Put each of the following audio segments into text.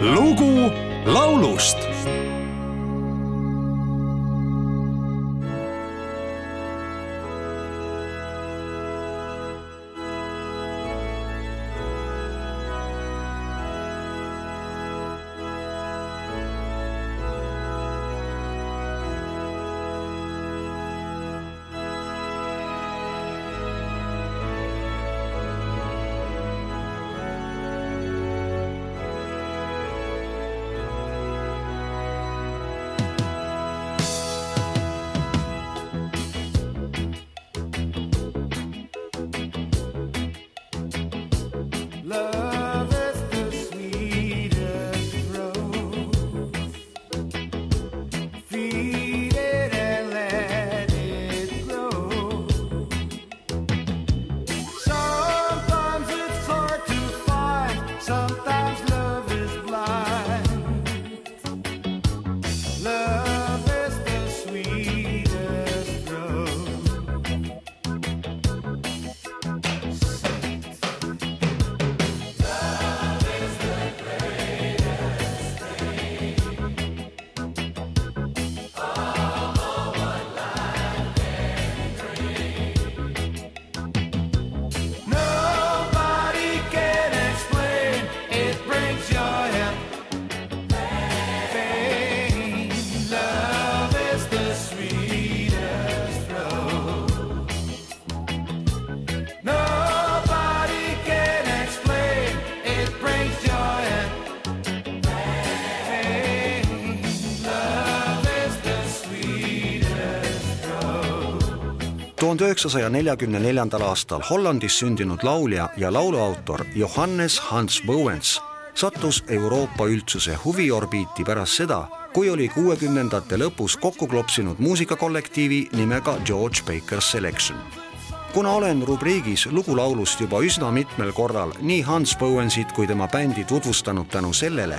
lugu laulust tuhande üheksasaja neljakümne aastal Hollandis sündinud laulja ja lauluautor Johannes Hans Bowens sattus Euroopa üldsuse huviorbiiti pärast seda, kui oli kuuekümnendate lõpus kokku klopsinud muusikakollektiivi nimega George Baker's Selection. kuna olen rubriigis lugulaulust juba üsna mitmel korral nii Hans Bowensit kui tema bändi tutvustanud tänu sellele,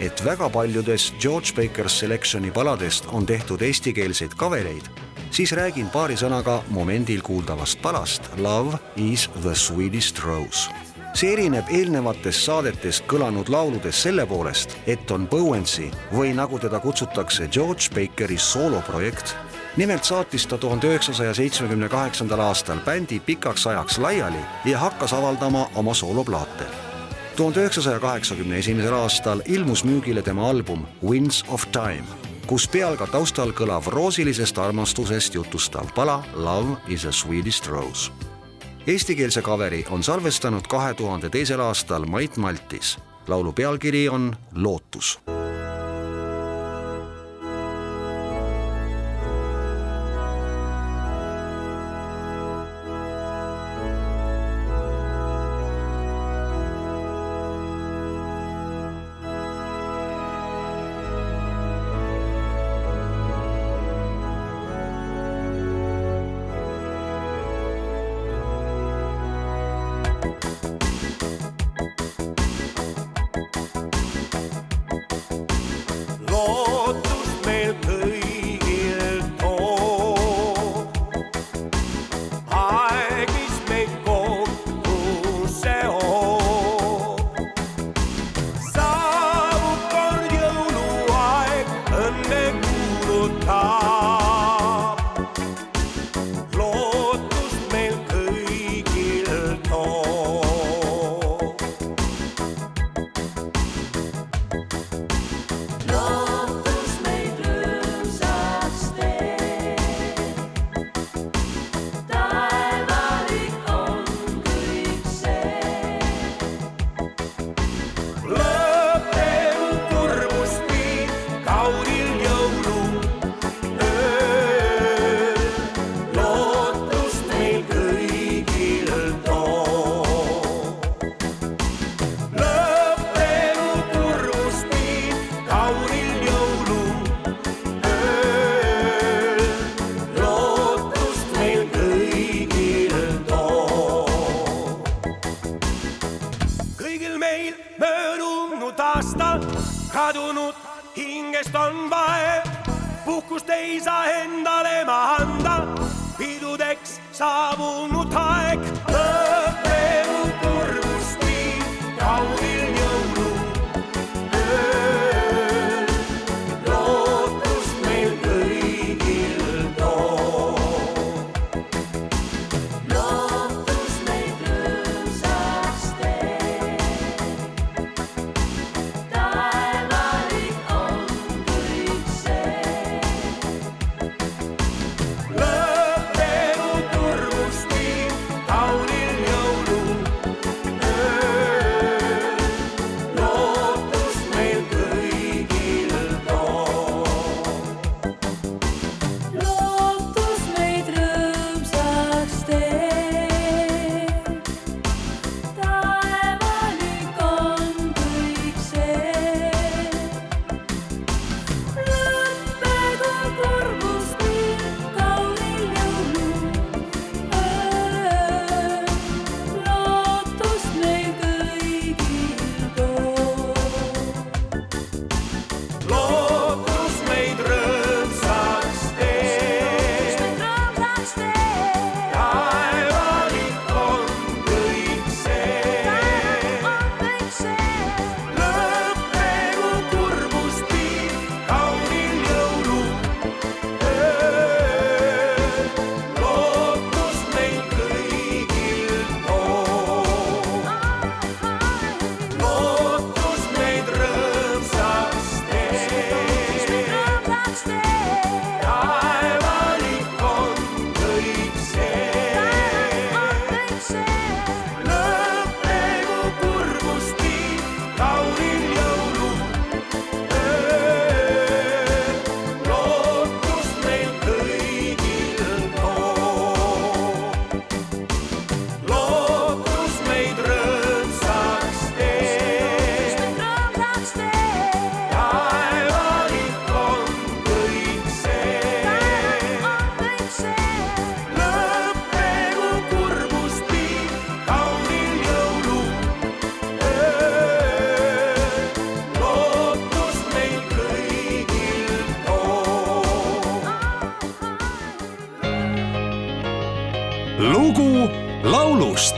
et väga paljudest George Baker's Selectioni paladest on tehtud eestikeelseid kavereid, siis räägin paari sõnaga momendil kuuldavast palast Love is the sweetest rose. see erineb eelnevatest saadetest kõlanud lauludest selle poolest, et on Bowensi või nagu teda kutsutakse George Bakeri sooloprojekt. nimelt saatis ta tuhande üheksasaja seitsmekümne kaheksandal aastal bändi pikaks ajaks laiali ja hakkas avaldama oma sooloplaate tuhande üheksasaja kaheksakümne esimesel aastal ilmus müügile tema album Winds of Time, kus peal ka taustal kõlav roosilisest armastusest jutustav pala Love is a sweetest rose. Eestikeelse kaveri on salvestanud kahe tuhande teisel aastal Mait Maltis. laulu pealkiri on Lootus aasta kadunud hingest on vaev, puhkust ei saa endale ma anda, pidudeks saabunud aeg, lugu laulust